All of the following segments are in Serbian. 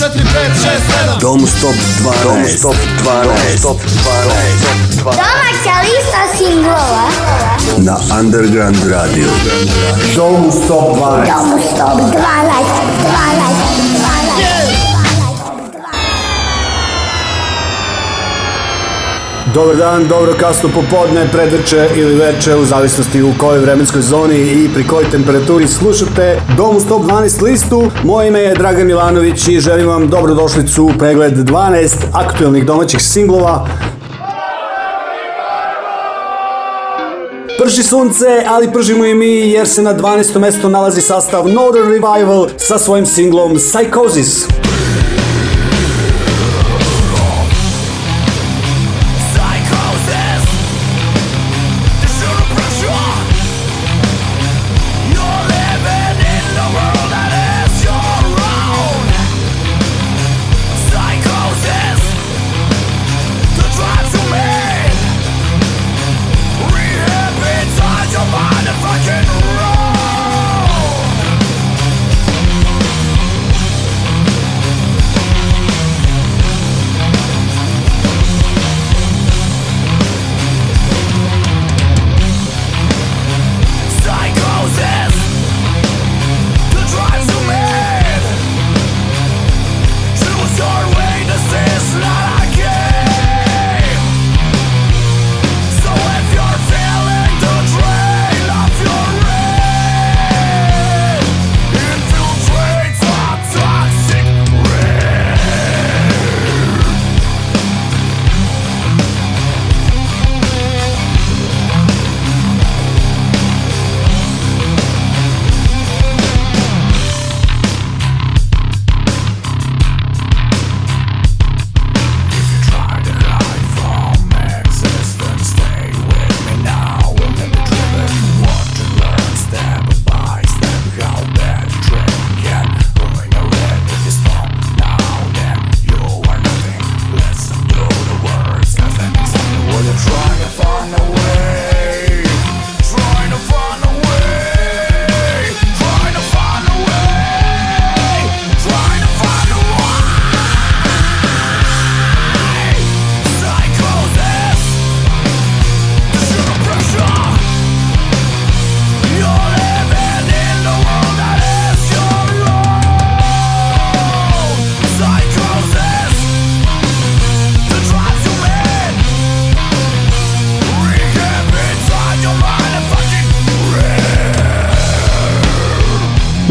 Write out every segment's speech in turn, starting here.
4, 5, 6, 7 Dom Stop 12 Dom Stop 12 Stop 12 Domaća lista singlova Na Underground Radio Dom Stop 12 Dom Stop 12 12 12 Dobar dan, dobro kasno popodne, predveče ili veče, u zavisnosti u kojoj vremenskoj zoni i pri kojoj temperaturi slušate Dom 112 listu. Moje ime je Dragan Milanović i želim vam dobrodošlicu u pregled 12 aktuelnih domaćih singlova Prži sunce, ali pržimo i mi jer se na 12. mesto nalazi sastav Northern Revival sa svojim singlom Psychosis. Psychosis.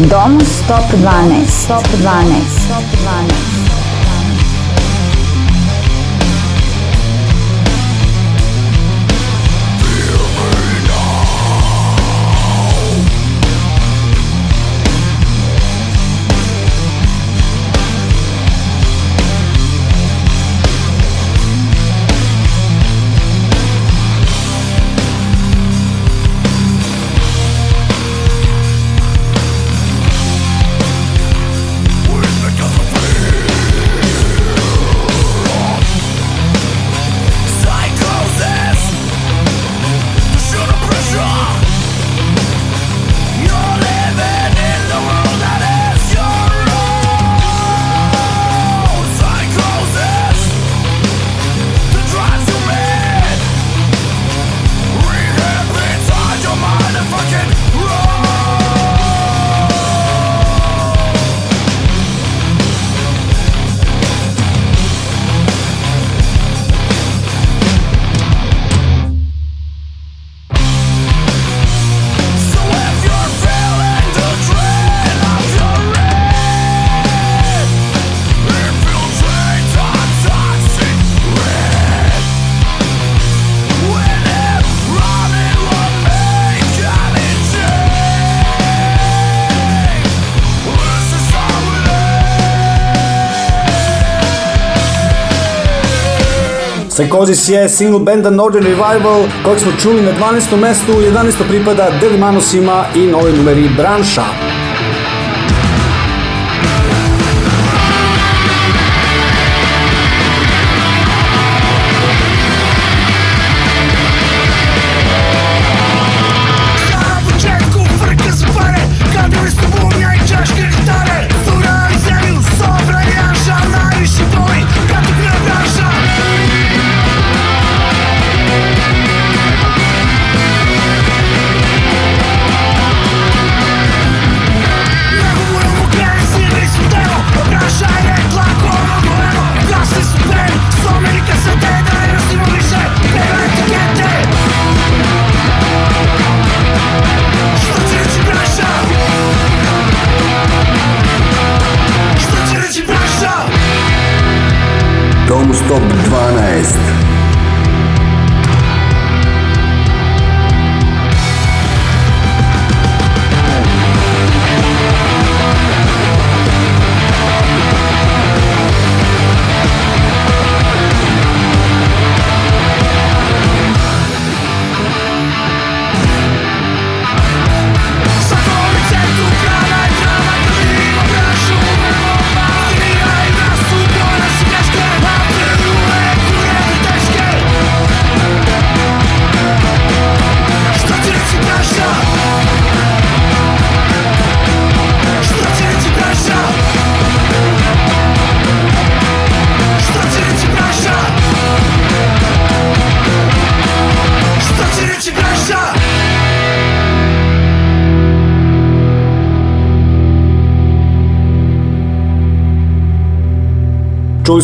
Dom 112, 112, 112. Psychosis je single benda Northern Revival kojeg smo čuli na 12. mestu, 11. pripada Delimanosima i novi numeri Branša.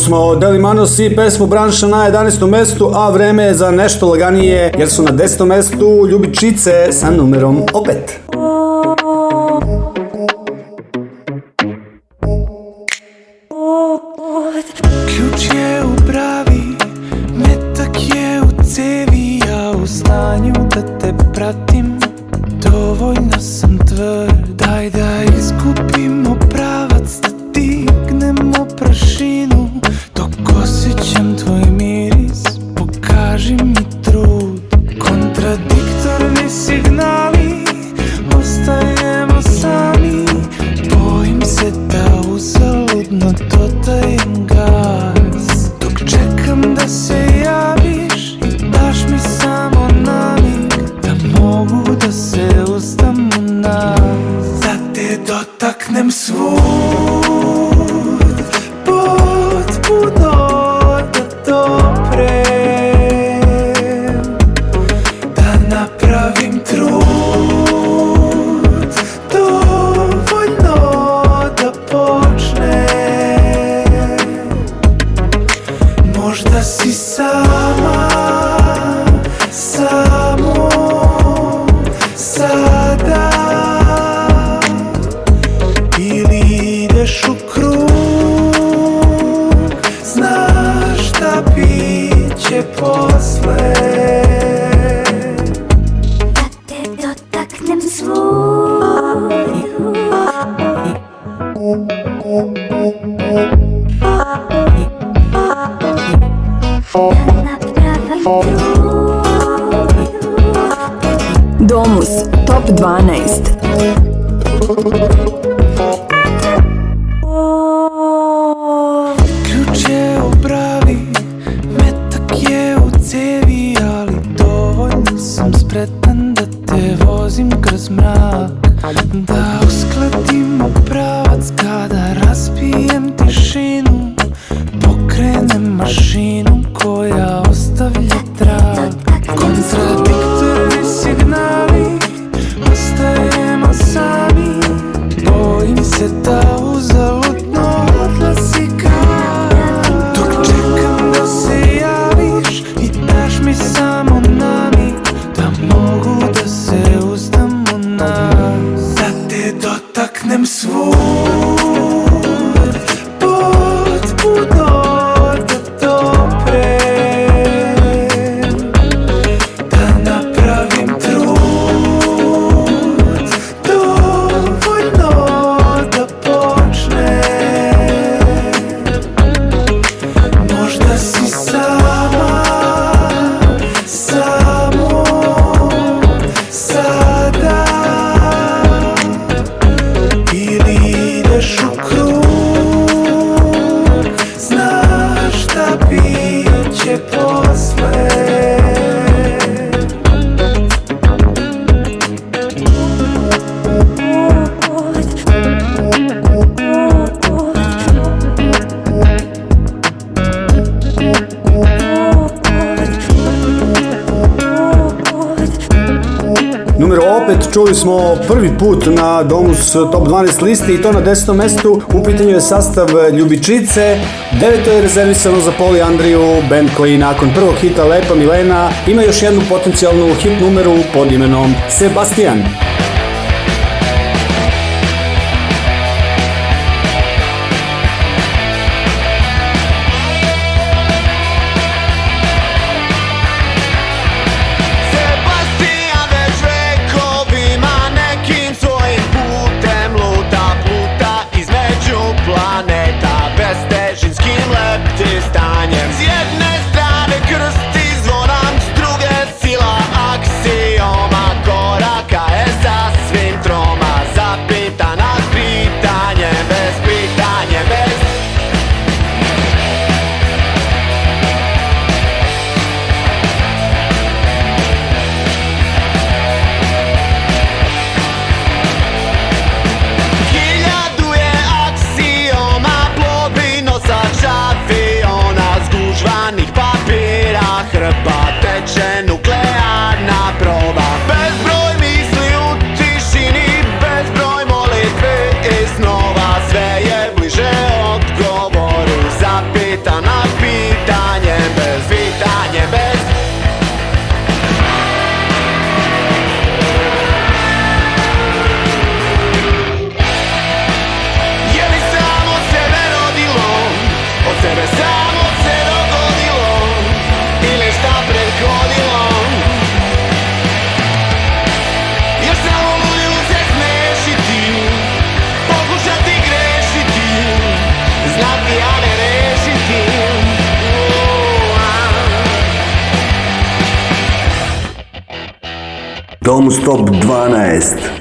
smo Delimanos i pesmu Branša na 11. mestu, a vreme je za nešto laganije jer su na 10. mestu Ljubičice sa numerom opet. Čuli smo prvi put na Domus Top 12 listi i to na 10. mestu. U pitanju je sastav Ljubičice. Deveto je rezervisano za Poli Andriju, band koji nakon prvog hita Lepa Milena ima još jednu potencijalnu hit numeru pod imenom Sebastian. Top 12.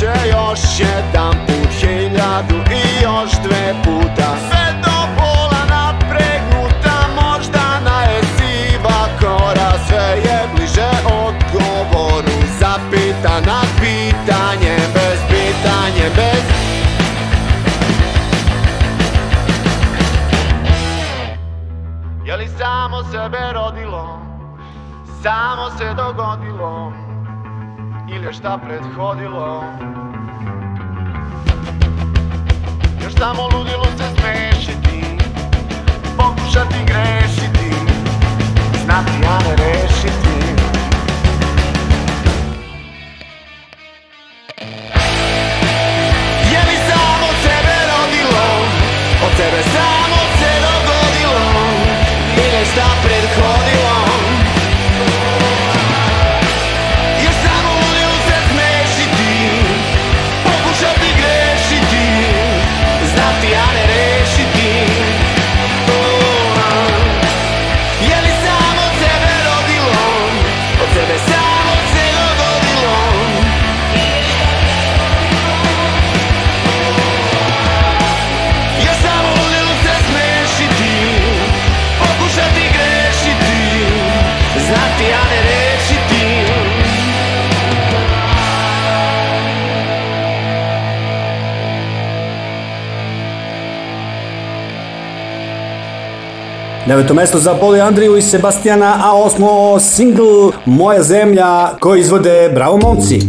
że još się tam uchyla tu i još dwie puta Sve do pola napregnuta, možda na je siva kora Sve je bliže odgovoru, Zapita na pitanje bez pitanje bez Je li samo sebe rodilo, samo se dogodilo ili još šta prethodilo Još samo ludilo se smešiti Pokušati grešiti Znati, a ne rešiti Deveto mesto za Boli Andriju i Sebastijana, a osmo single Moja zemlja koji izvode Bravo momci.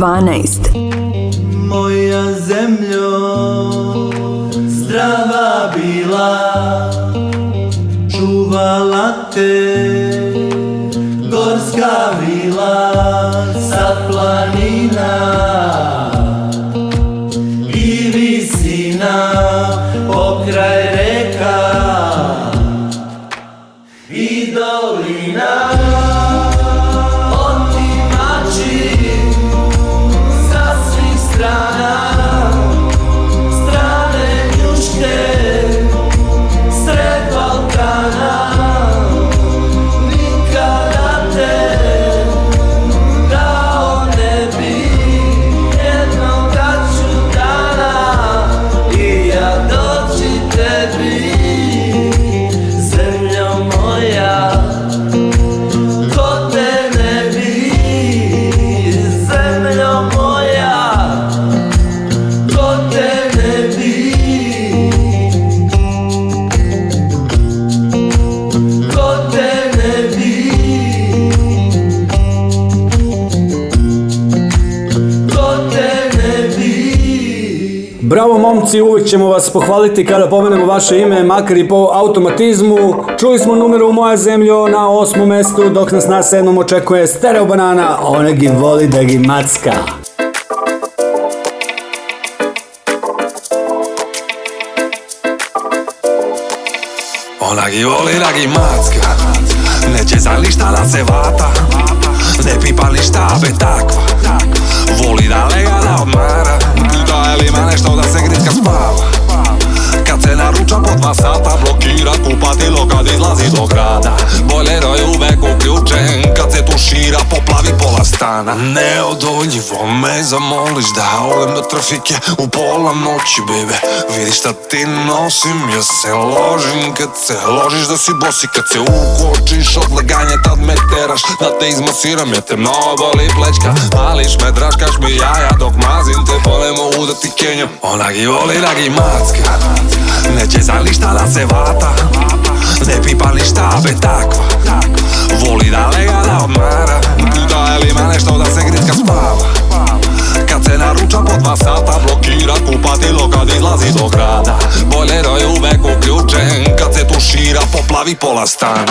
12. Moja zemljo, zdrava bila, čuvala te, gorska vila, sa planina i visina, okraj reka i dolina. momci, uvijek ćemo vas pohvaliti kada pomenemo vaše ime, makar i po automatizmu. Čuli smo numeru u Moja zemlju na osmom mestu, dok nas na sedmom očekuje Stereo Banana, ona gi voli da gi macka. Ona gi voli da gi macka, neće za ništa da se vata, ne pipa ništa be takva, voli da lega da odmara, da je lima nešto da se gricka Не стана Неодолјиво ме замолиш да одем до трафике У пола ноќи, бебе, види шта ти носим Ја се ложим кад се ложиш да си боси Кад се укочиш од легање, тад ме тераш Да те измасирам, ја те много боли плечка Малиш ме, драшкаш ми јаја, док мазим те Поле могу да ти кењам, она ги воли да ги мацка Не ќе за ништа да се вата Не пипа ништа, бе таква Воли да лега да обмара želima nešto da se gritka spava Kad se naruča po dva sata blokira kupatilo kad izlazi do grada Bolero da je uvek uključen kad se tušira poplavi pola stana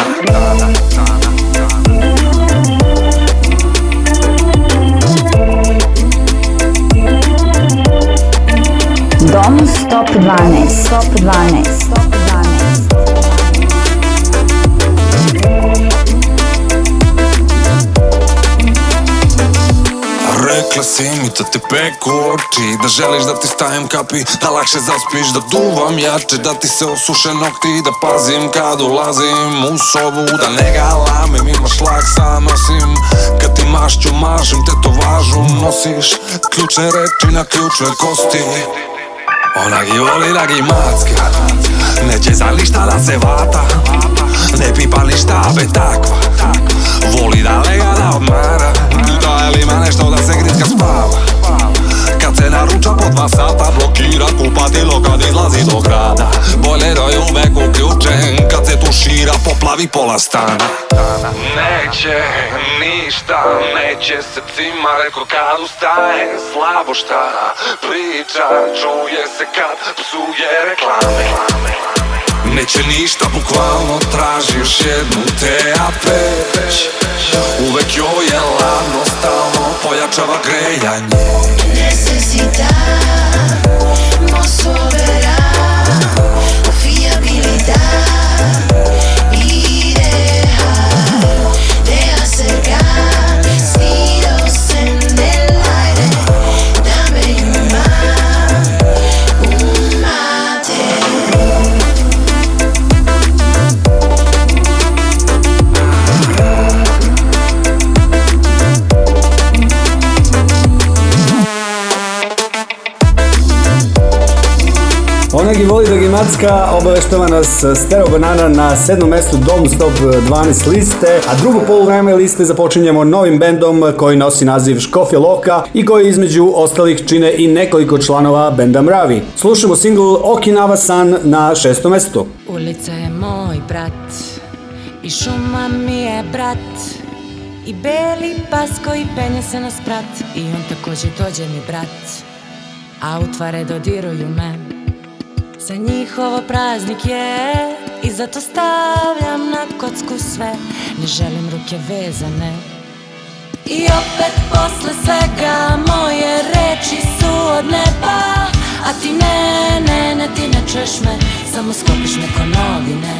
Dom Stop 12 Stop 12 Rekla si mi da te peku oči Da želiš da ti stavim kapi Da lakše zaspiš, da duvam jače Da ti se osuše nokti Da pazim kad ulazim u sobu Da ne galamim, imaš lak sam nosim Kad ti mašću mažim, te to važu nosiš Ključne reči na ključne kosti Ona gi voli da gi macka Neće za ništa da se vata Ne pipa ništa, be takva Voli da lega da odmara Da li ima nešto da se gricka spava Kad se naruča po dva sata Blokira kupatilo kad izlazi do grada Bojlero da je uvek uključen Kad se tušira poplavi pola stana Neće ništa Neće se cima Reko kad ustaje slabo šta Priča čuje se kad psuje reklame Neće ništa, bukvalno traži još jednu TAP Uvek joj je ladno, stalno pojačava grejanje Necesitar, no soberá, Dragi voli, dragi macka, obaveštava nas eh, Stereo Banana na sedmom mestu Dom Stop 12 eh, liste, a drugo polovreme liste započinjemo novim bendom koji nosi naziv Škofje Loka i koji između ostalih čine i nekoliko članova benda Mravi. Slušamo singl Okinawa San na šestom mestu. Ulica je moj brat i šuma mi je brat i beli pas koji penje se na sprat i on takođe dođe mi brat a utvare dodiruju me Za njihovo praznik je I zato stavljam na kocku sve Ne želim ruke vezane I opet posle svega Moje reči su od neba A ti ne, ne, ne, ti ne čuješ me Samo skopiš neko novine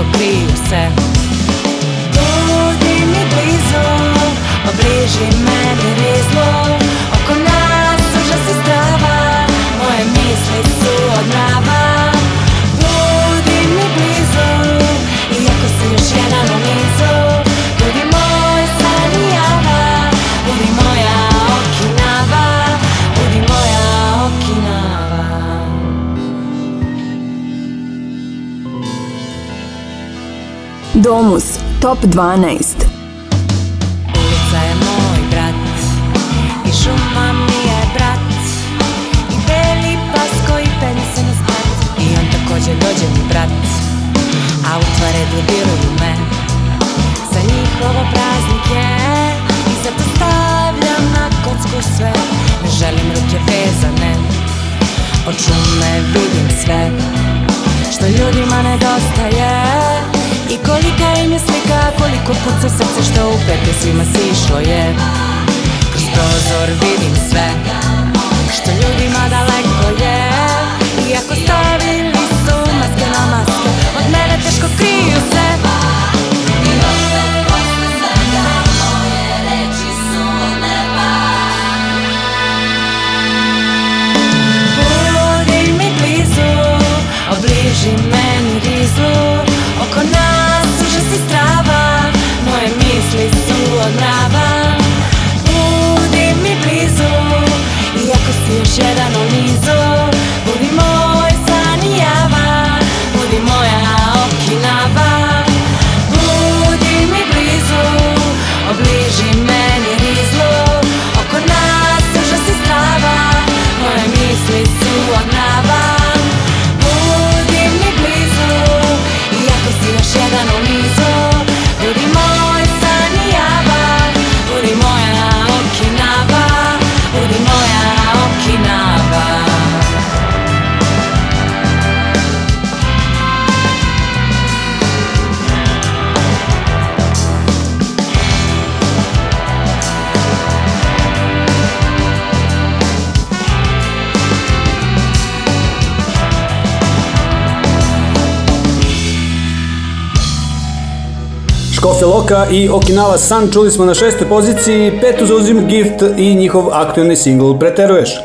ko prije vse. Bodi mi blizu, obreži me, da je zlo. Top 12 im je slika koliko puca srce što u pete svima sišlo je Kroz prozor vidim sve što ljudima daleko je Iako stavili su maske na maske od mene teško kriju se Obliži me Škofe Loka i Okinawa San čuli smo na šestoj poziciji, petu zauzim Gift i njihov aktuelni singl Preteruješ.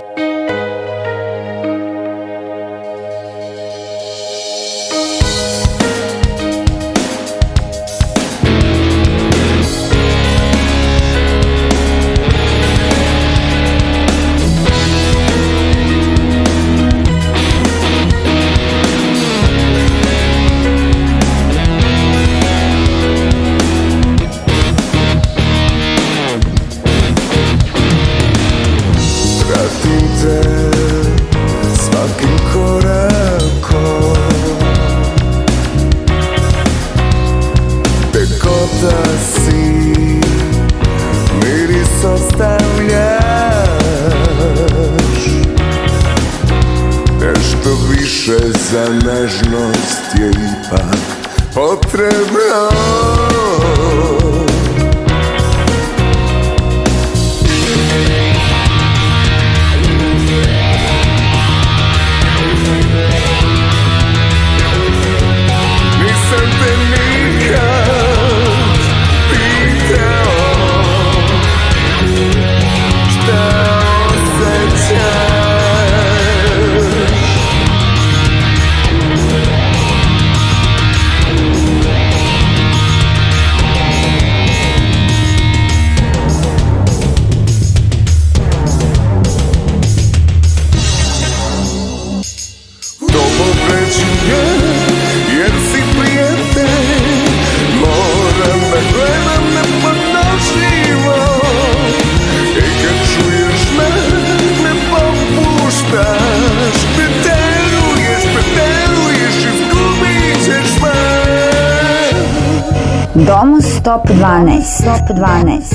12.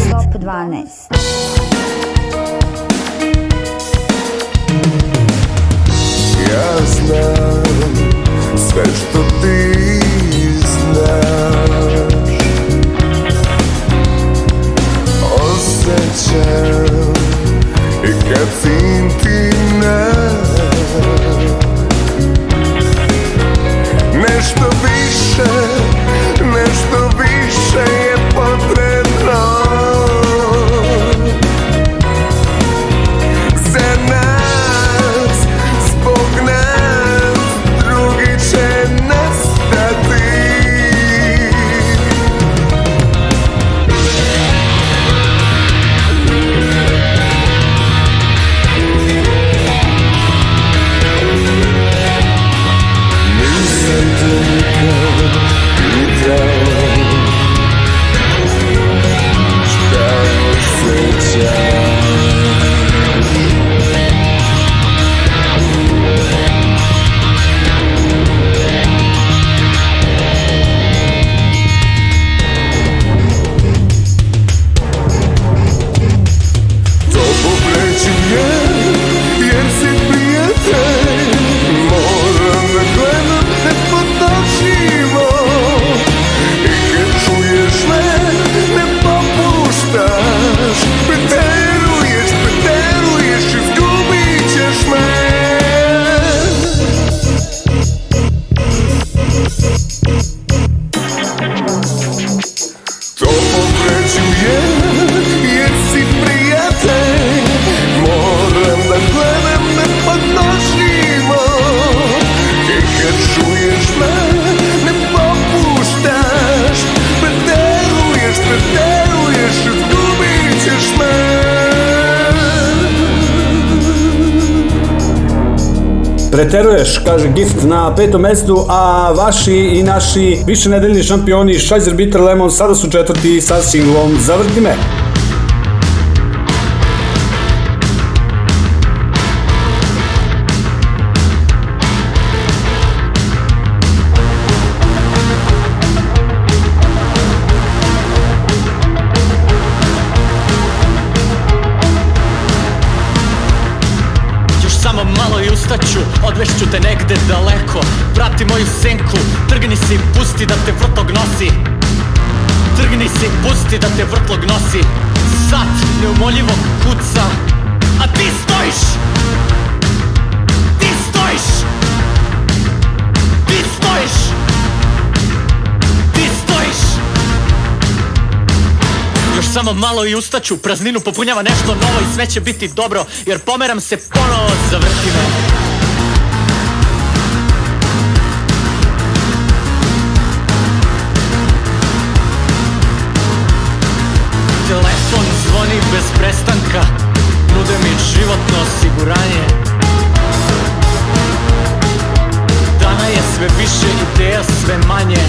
Preteruješ, kaže Gift na petom mestu, a vaši i naši više nedeljni šampioni Šajzer Bitter Lemon sada su četvrti sa singlom Zavrti me. odvešću te negde daleko Prati moju senku, trgni se i pusti da te vrtlog nosi Trgni se i pusti da te vrtlog nosi Sat neumoljivo kuca, a ti stojiš Ti stojiš Ti stojiš Ti stojiš Još samo malo i ustaću, prazninu popunjava nešto novo i sve će biti dobro Jer pomeram se ponovo, zavrti me oni bez prestanka Nude mi životno osiguranje Dana je sve više, ideja sve manje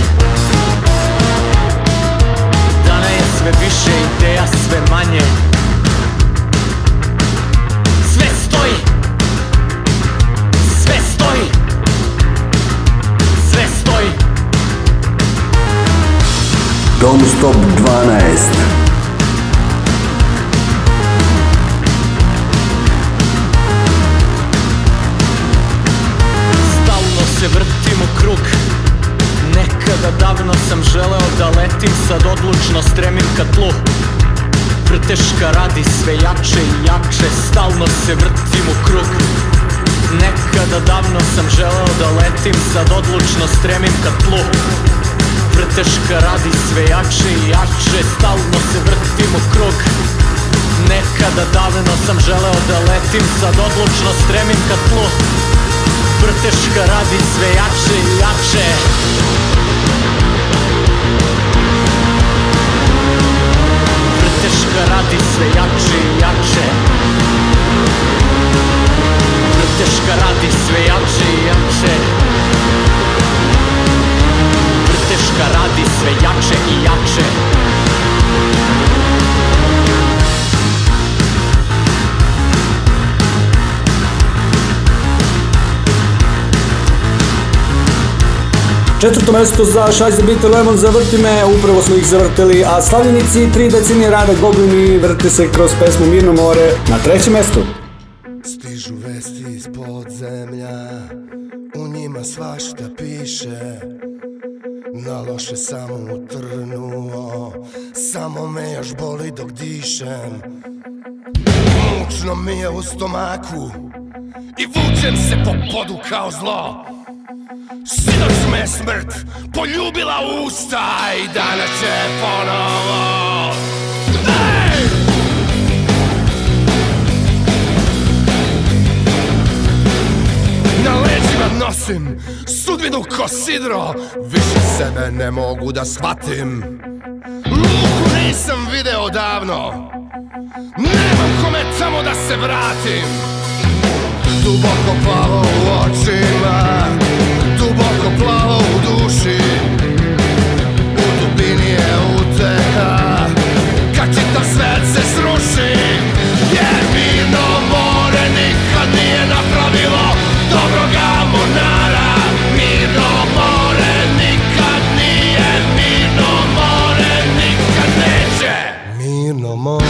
sve jače i jače Stalno se vrtim u krug Nekada davno sam želeo da letim Sad odlučno stremim ka tlu Vrteška radi sve jače i jače Stalno se vrtim u krug Nekada davno sam želeo da letim Sad odlučno stremim ka tlu Vrteška radi sve jače i jače greška radi sve jače i jače Vrteška radi sve jače i jače Vrteška radi sve jače i jače Četvrto mesto za Šajs the Beat Lemon, zavrti me, upravo smo ih zavrteli, a slavljenici tri decenije rada Goblini vrte se kroz pesmu Mirno more na trećem mestu. Stižu vesti iz podzemlja, u njima svašta piše, na loše sam utrnuo, samo me još boli dok dišem. Mučno mi je u stomaku i vučem se po podu kao zlo. Sinoć me smrt poljubila usta i danas će ponovo Ej! Na leđima nosim sudbinu ko sidro Više sebe ne mogu da shvatim Luku nisam video davno Nemam kome tamo da se vratim Duboko plavo u očima duši U dubini je uteha Kad čitav svet se sruši Jer vino more nikad nije napravilo Dobroga monara Mirno more nikad nije Mirno more nikad neće Mirno more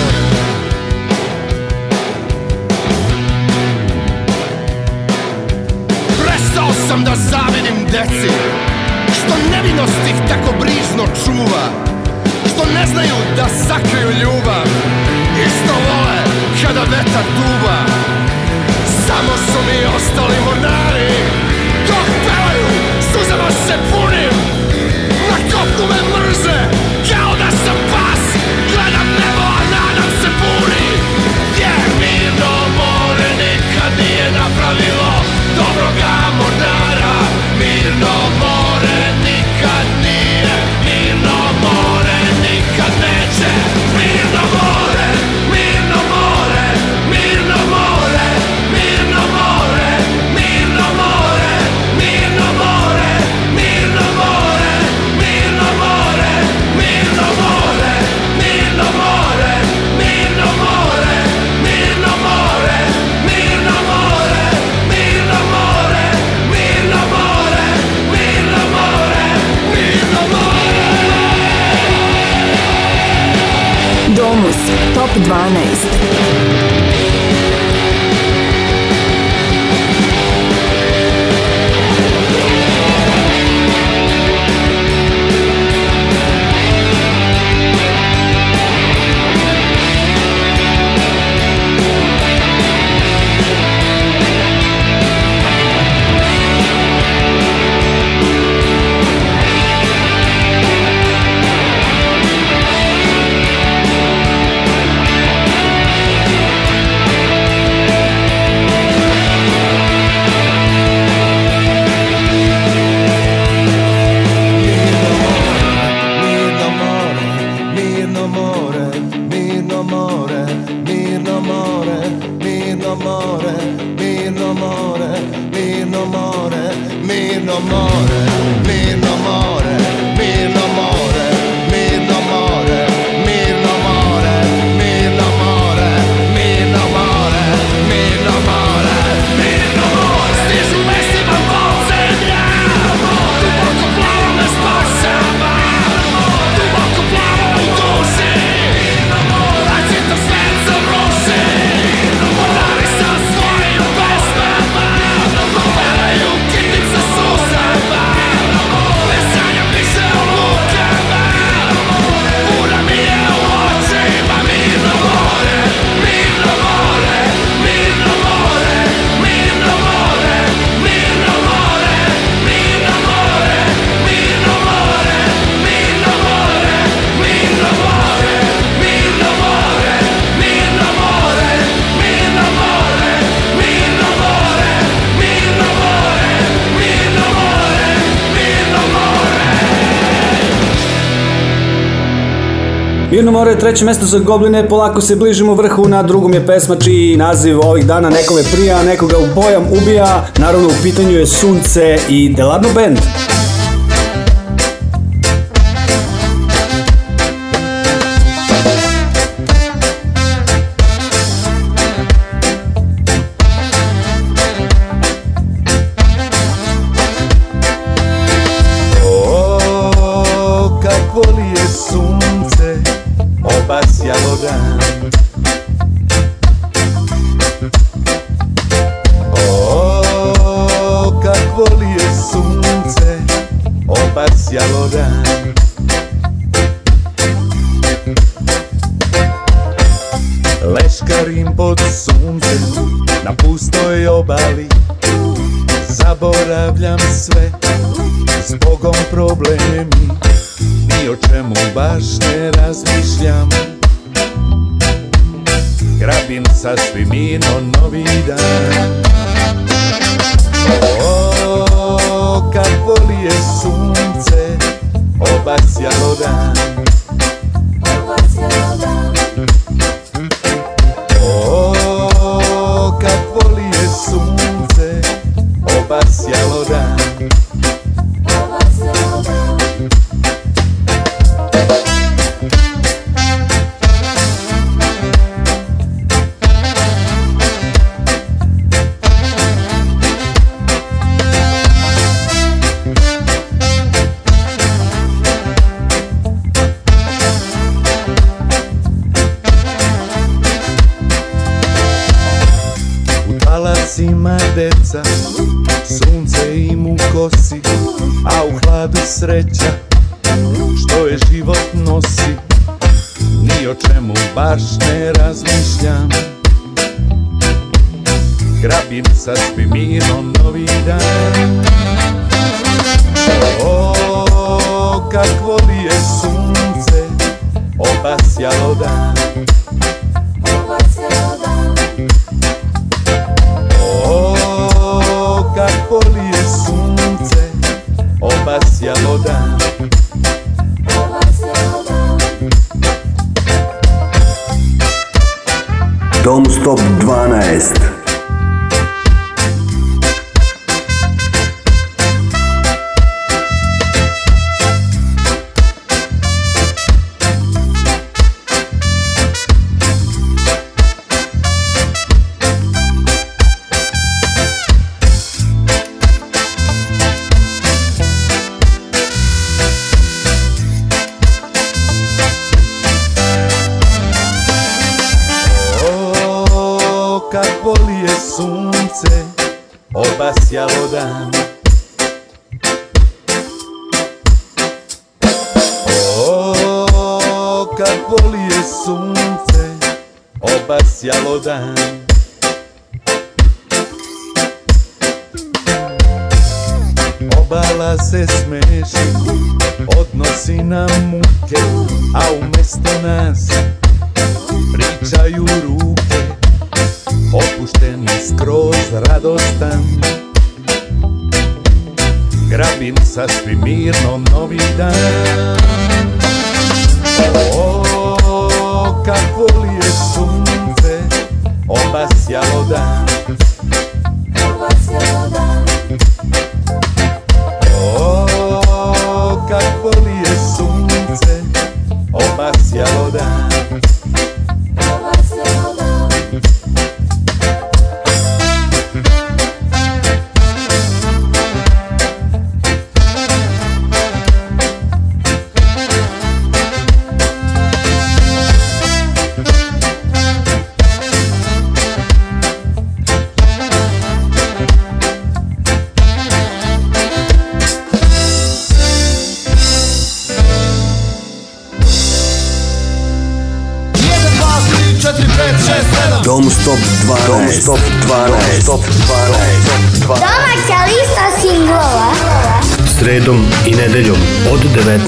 Prestao sam da zavidim deci nevinost ih tako brižno čuva Što ne znaju da sakriju ljubav Isto vole kada vetar duba Samo su mi ostali mornari Dok pevaju suzama se puna Barnes. Mirno more treće mesto za gobline, polako se bližimo vrhu, na drugom je pesma čiji naziv ovih dana nekome prija, nekoga u bojam ubija, naravno u pitanju je Sunce i Delano Band. sasvim, sasvim ino novi dan O, kad volije sunce obasjalo dan Top 12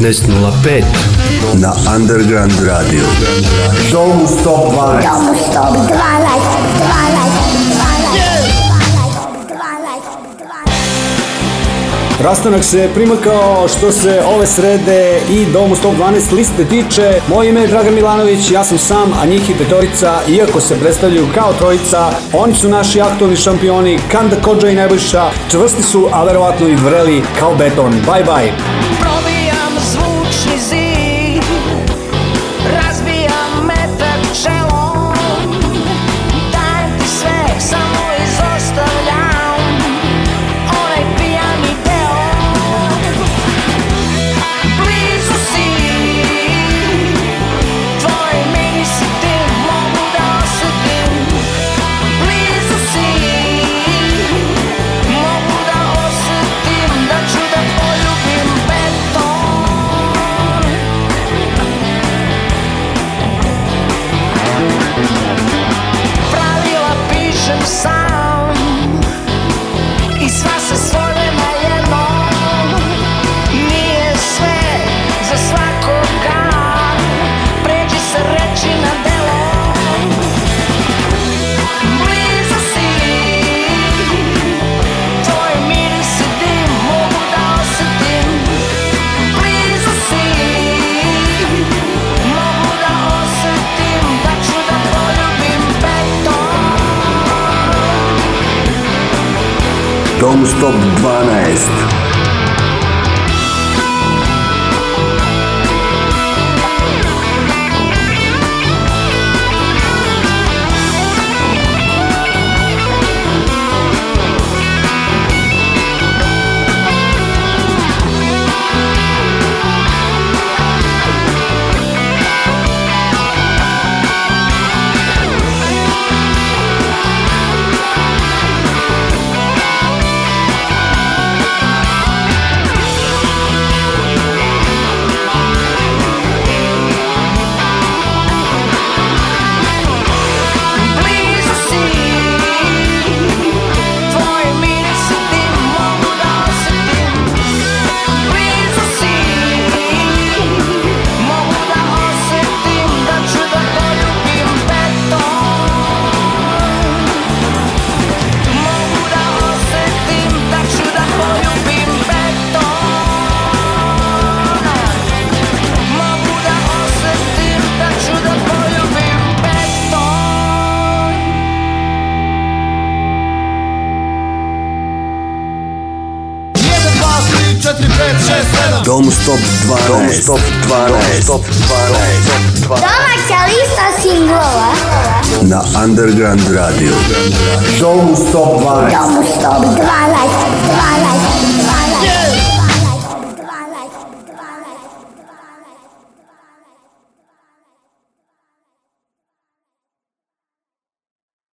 15.05 na Underground Radio. Don't stop 12. Don't stop 12. 12. Rastanak se primakao što se ove srede i Domu 112 liste tiče. Moje ime je Dragan Milanović, ja sam sam, a njih i petorica, iako se predstavljaju kao trojica, oni su naši aktualni šampioni, Kanda Kođa i Nebojša, čvrsti su, a verovatno i vreli kao beton. Bye bye! 12. Top 12. Non-stop 12. Dobar Ćalista singlova. Na Underground Radio. Domu Stop 12. Domu Stop 12.